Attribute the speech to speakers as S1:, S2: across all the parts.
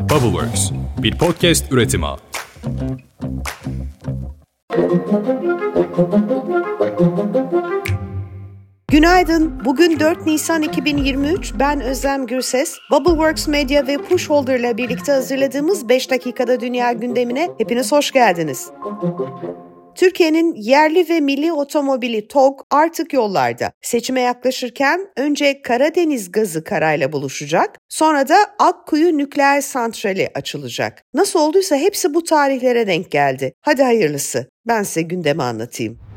S1: Bubbleworks, bir podcast üretimi.
S2: Günaydın. Bugün 4 Nisan 2023. Ben Özlem Gürses. Bubbleworks Media ve Pushholder ile birlikte hazırladığımız 5 dakikada dünya gündemine hepiniz hoş geldiniz. Türkiye'nin yerli ve milli otomobili TOG artık yollarda. Seçime yaklaşırken önce Karadeniz gazı karayla buluşacak, sonra da Akkuyu nükleer santrali açılacak. Nasıl olduysa hepsi bu tarihlere denk geldi. Hadi hayırlısı. Ben size gündemi anlatayım.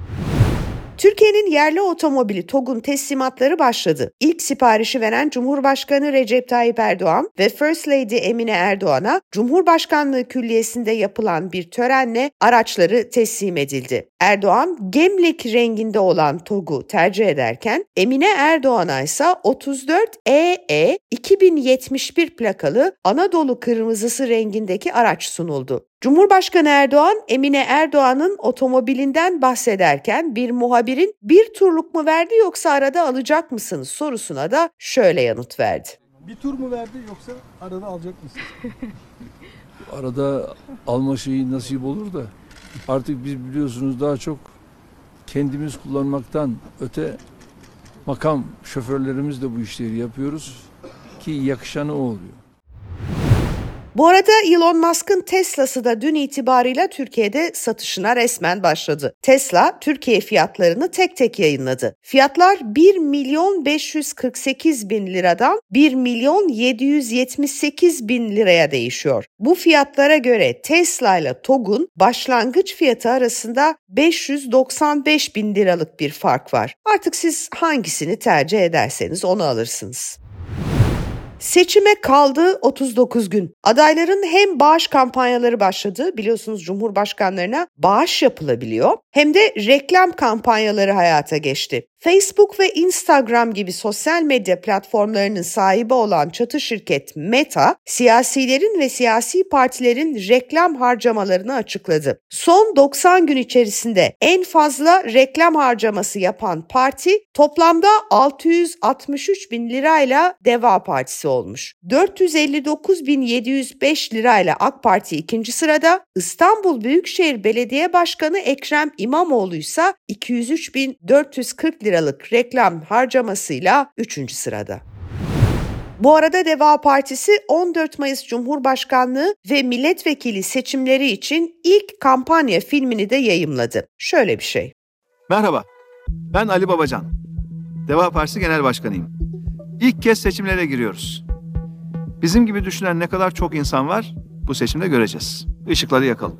S2: Türkiye'nin yerli otomobili TOG'un teslimatları başladı. İlk siparişi veren Cumhurbaşkanı Recep Tayyip Erdoğan ve First Lady Emine Erdoğan'a Cumhurbaşkanlığı Külliyesi'nde yapılan bir törenle araçları teslim edildi. Erdoğan gemlik renginde olan TOG'u tercih ederken Emine Erdoğan'a ise 34 EE 2071 plakalı Anadolu kırmızısı rengindeki araç sunuldu. Cumhurbaşkanı Erdoğan, Emine Erdoğan'ın otomobilinden bahsederken bir muhabirin bir turluk mu verdi yoksa arada alacak mısınız sorusuna da şöyle yanıt verdi.
S3: Bir tur mu verdi yoksa arada alacak mısınız?
S4: arada alma şeyi nasip olur da artık biz biliyorsunuz daha çok kendimiz kullanmaktan öte makam şoförlerimiz de bu işleri yapıyoruz ki yakışanı o oluyor.
S2: Bu arada Elon Musk'ın Tesla'sı da dün itibarıyla Türkiye'de satışına resmen başladı. Tesla Türkiye fiyatlarını tek tek yayınladı. Fiyatlar 1 milyon 548 bin liradan 1 milyon 778 bin liraya değişiyor. Bu fiyatlara göre Tesla ile TOG'un başlangıç fiyatı arasında 595 bin liralık bir fark var. Artık siz hangisini tercih ederseniz onu alırsınız. Seçime kaldı 39 gün. Adayların hem bağış kampanyaları başladı, biliyorsunuz cumhurbaşkanlarına bağış yapılabiliyor, hem de reklam kampanyaları hayata geçti. Facebook ve Instagram gibi sosyal medya platformlarının sahibi olan çatı şirket Meta, siyasilerin ve siyasi partilerin reklam harcamalarını açıkladı. Son 90 gün içerisinde en fazla reklam harcaması yapan parti toplamda 663 bin lirayla Deva Partisi olmuş. 459.705 lirayla AK Parti ikinci sırada, İstanbul Büyükşehir Belediye Başkanı Ekrem İmamoğlu ise 203.440 liralık reklam harcamasıyla üçüncü sırada. Bu arada Deva Partisi 14 Mayıs Cumhurbaşkanlığı ve milletvekili seçimleri için ilk kampanya filmini de yayımladı. Şöyle bir şey.
S5: Merhaba, ben Ali Babacan. Deva Partisi Genel Başkanıyım. İlk kez seçimlere giriyoruz. Bizim gibi düşünen ne kadar çok insan var bu seçimde göreceğiz. Işıkları yakalım.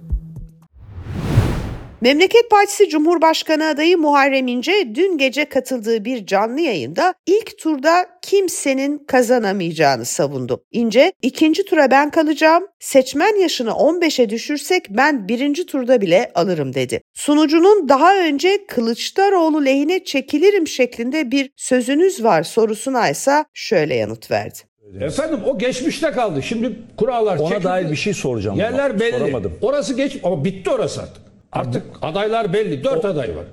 S2: Memleket Partisi Cumhurbaşkanı adayı Muharrem İnce dün gece katıldığı bir canlı yayında ilk turda kimsenin kazanamayacağını savundu. İnce, ikinci tura ben kalacağım, seçmen yaşını 15'e düşürsek ben birinci turda bile alırım dedi. Sunucunun daha önce Kılıçdaroğlu lehine çekilirim şeklinde bir sözünüz var sorusuna ise şöyle yanıt verdi.
S6: Efendim o geçmişte kaldı. Şimdi kurallar
S7: Ona
S6: çekildi.
S7: dair bir şey soracağım.
S6: Yerler belli.
S7: Soramadım.
S6: Orası geç ama bitti orası artık. Artık adaylar belli. Dört aday var.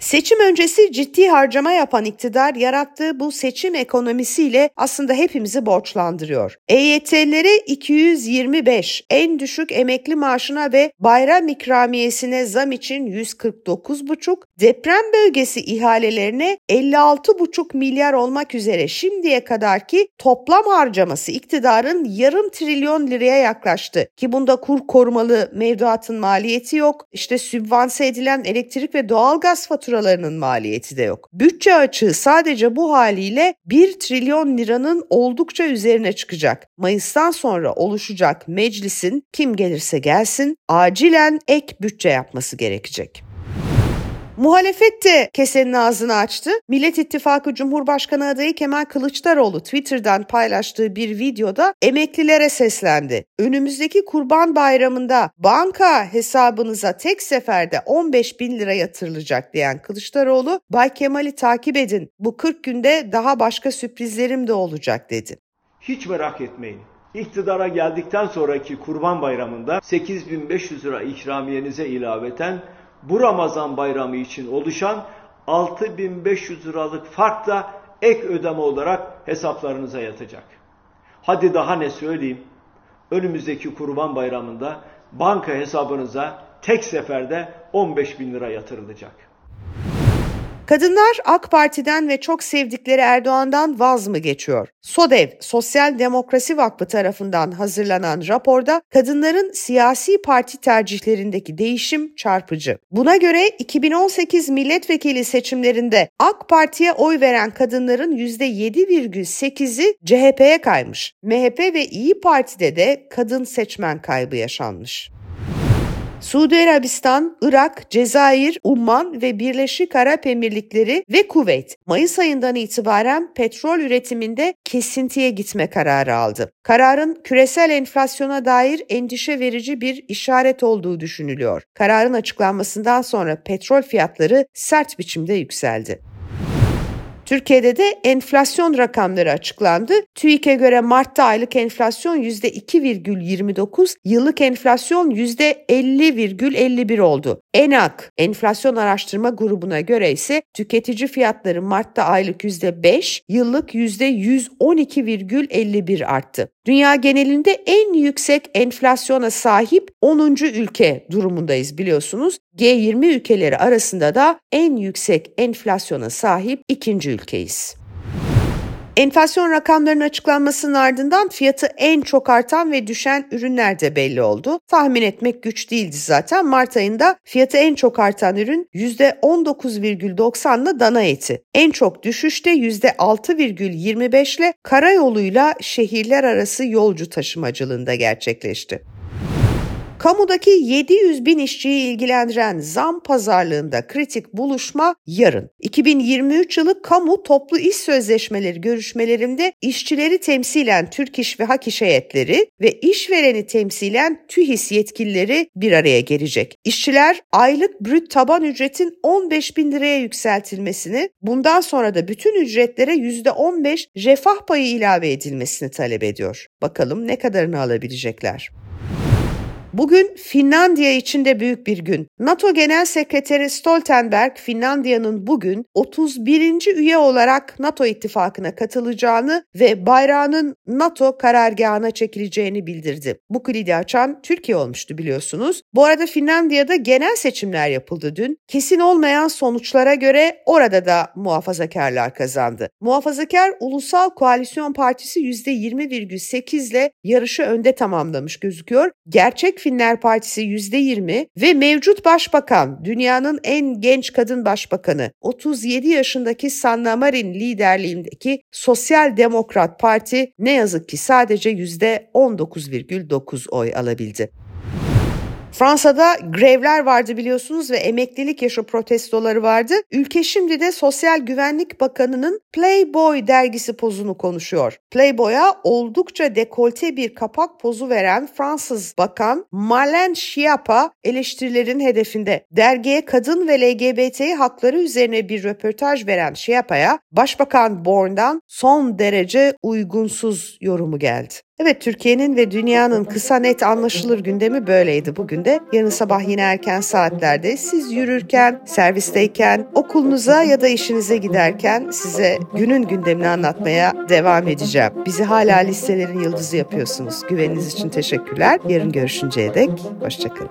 S2: Seçim öncesi ciddi harcama yapan iktidar yarattığı bu seçim ekonomisiyle aslında hepimizi borçlandırıyor. EYT'lere 225, en düşük emekli maaşına ve bayram ikramiyesine zam için 149,5, deprem bölgesi ihalelerine 56,5 milyar olmak üzere şimdiye kadarki toplam harcaması iktidarın yarım trilyon liraya yaklaştı. Ki bunda kur korumalı mevduatın maliyeti yok, işte sübvanse edilen elektrik ve doğalgaz faturası faturalarının maliyeti de yok. Bütçe açığı sadece bu haliyle 1 trilyon liranın oldukça üzerine çıkacak. Mayıs'tan sonra oluşacak meclisin kim gelirse gelsin acilen ek bütçe yapması gerekecek. Muhalefet de kesenin ağzını açtı. Millet İttifakı Cumhurbaşkanı adayı Kemal Kılıçdaroğlu Twitter'dan paylaştığı bir videoda emeklilere seslendi. Önümüzdeki kurban bayramında banka hesabınıza tek seferde 15 bin lira yatırılacak diyen Kılıçdaroğlu, Bay Kemal'i takip edin bu 40 günde daha başka sürprizlerim de olacak dedi.
S8: Hiç merak etmeyin. İktidara geldikten sonraki Kurban Bayramı'nda 8500 lira ikramiyenize ilaveten bu Ramazan bayramı için oluşan 6500 liralık fark da ek ödeme olarak hesaplarınıza yatacak. Hadi daha ne söyleyeyim? Önümüzdeki Kurban Bayramı'nda banka hesabınıza tek seferde 15 bin lira yatırılacak.
S2: Kadınlar AK Parti'den ve çok sevdikleri Erdoğan'dan vaz mı geçiyor? SODEV, Sosyal Demokrasi Vakfı tarafından hazırlanan raporda kadınların siyasi parti tercihlerindeki değişim çarpıcı. Buna göre 2018 milletvekili seçimlerinde AK Parti'ye oy veren kadınların %7,8'i CHP'ye kaymış. MHP ve İyi Parti'de de kadın seçmen kaybı yaşanmış. Suudi Arabistan, Irak, Cezayir, Umman ve Birleşik Arap Emirlikleri ve Kuveyt Mayıs ayından itibaren petrol üretiminde kesintiye gitme kararı aldı. Kararın küresel enflasyona dair endişe verici bir işaret olduğu düşünülüyor. Kararın açıklanmasından sonra petrol fiyatları sert biçimde yükseldi. Türkiye'de de enflasyon rakamları açıklandı. TÜİK'e göre Mart'ta aylık enflasyon %2,29, yıllık enflasyon %50,51 oldu. ENAK enflasyon araştırma grubuna göre ise tüketici fiyatları Mart'ta aylık %5, yıllık %112,51 arttı. Dünya genelinde en yüksek enflasyona sahip 10. ülke durumundayız biliyorsunuz. G20 ülkeleri arasında da en yüksek enflasyona sahip ikinci ülkeyiz. Enflasyon rakamlarının açıklanmasının ardından fiyatı en çok artan ve düşen ürünler de belli oldu. Tahmin etmek güç değildi zaten. Mart ayında fiyatı en çok artan ürün %19,90'la dana eti. En çok düşüşte %6,25 ile karayoluyla şehirler arası yolcu taşımacılığında gerçekleşti. Kamudaki 700 bin işçiyi ilgilendiren zam pazarlığında kritik buluşma yarın. 2023 yılı kamu toplu iş sözleşmeleri görüşmelerinde işçileri temsilen Türk İş ve Hak İş heyetleri ve işvereni temsilen TÜHİS yetkilileri bir araya gelecek. İşçiler aylık brüt taban ücretin 15 bin liraya yükseltilmesini, bundan sonra da bütün ücretlere %15 refah payı ilave edilmesini talep ediyor. Bakalım ne kadarını alabilecekler. Bugün Finlandiya için de büyük bir gün. NATO Genel Sekreteri Stoltenberg, Finlandiya'nın bugün 31. üye olarak NATO ittifakına katılacağını ve bayrağının NATO karargahına çekileceğini bildirdi. Bu kilidi açan Türkiye olmuştu biliyorsunuz. Bu arada Finlandiya'da genel seçimler yapıldı dün. Kesin olmayan sonuçlara göre orada da muhafazakarlar kazandı. Muhafazakar Ulusal Koalisyon Partisi %20,8 ile yarışı önde tamamlamış gözüküyor. Gerçek Finler Partisi %20 ve mevcut başbakan, dünyanın en genç kadın başbakanı 37 yaşındaki Sanna Marin liderliğindeki Sosyal Demokrat Parti ne yazık ki sadece %19,9 oy alabildi. Fransa'da grevler vardı biliyorsunuz ve emeklilik yaşı protestoları vardı. Ülke şimdi de Sosyal Güvenlik Bakanı'nın Playboy dergisi pozunu konuşuyor. Playboy'a oldukça dekolte bir kapak pozu veren Fransız bakan Marlène Schiappa eleştirilerin hedefinde. Dergiye kadın ve LGBT hakları üzerine bir röportaj veren Schiappa'ya Başbakan Born'dan son derece uygunsuz yorumu geldi. Evet Türkiye'nin ve dünyanın kısa net anlaşılır gündemi böyleydi bugün de. Yarın sabah yine erken saatlerde siz yürürken, servisteyken, okulunuza ya da işinize giderken size günün gündemini anlatmaya devam edeceğim. Bizi hala listelerin yıldızı yapıyorsunuz. Güveniniz için teşekkürler. Yarın görüşünceye dek hoşçakalın.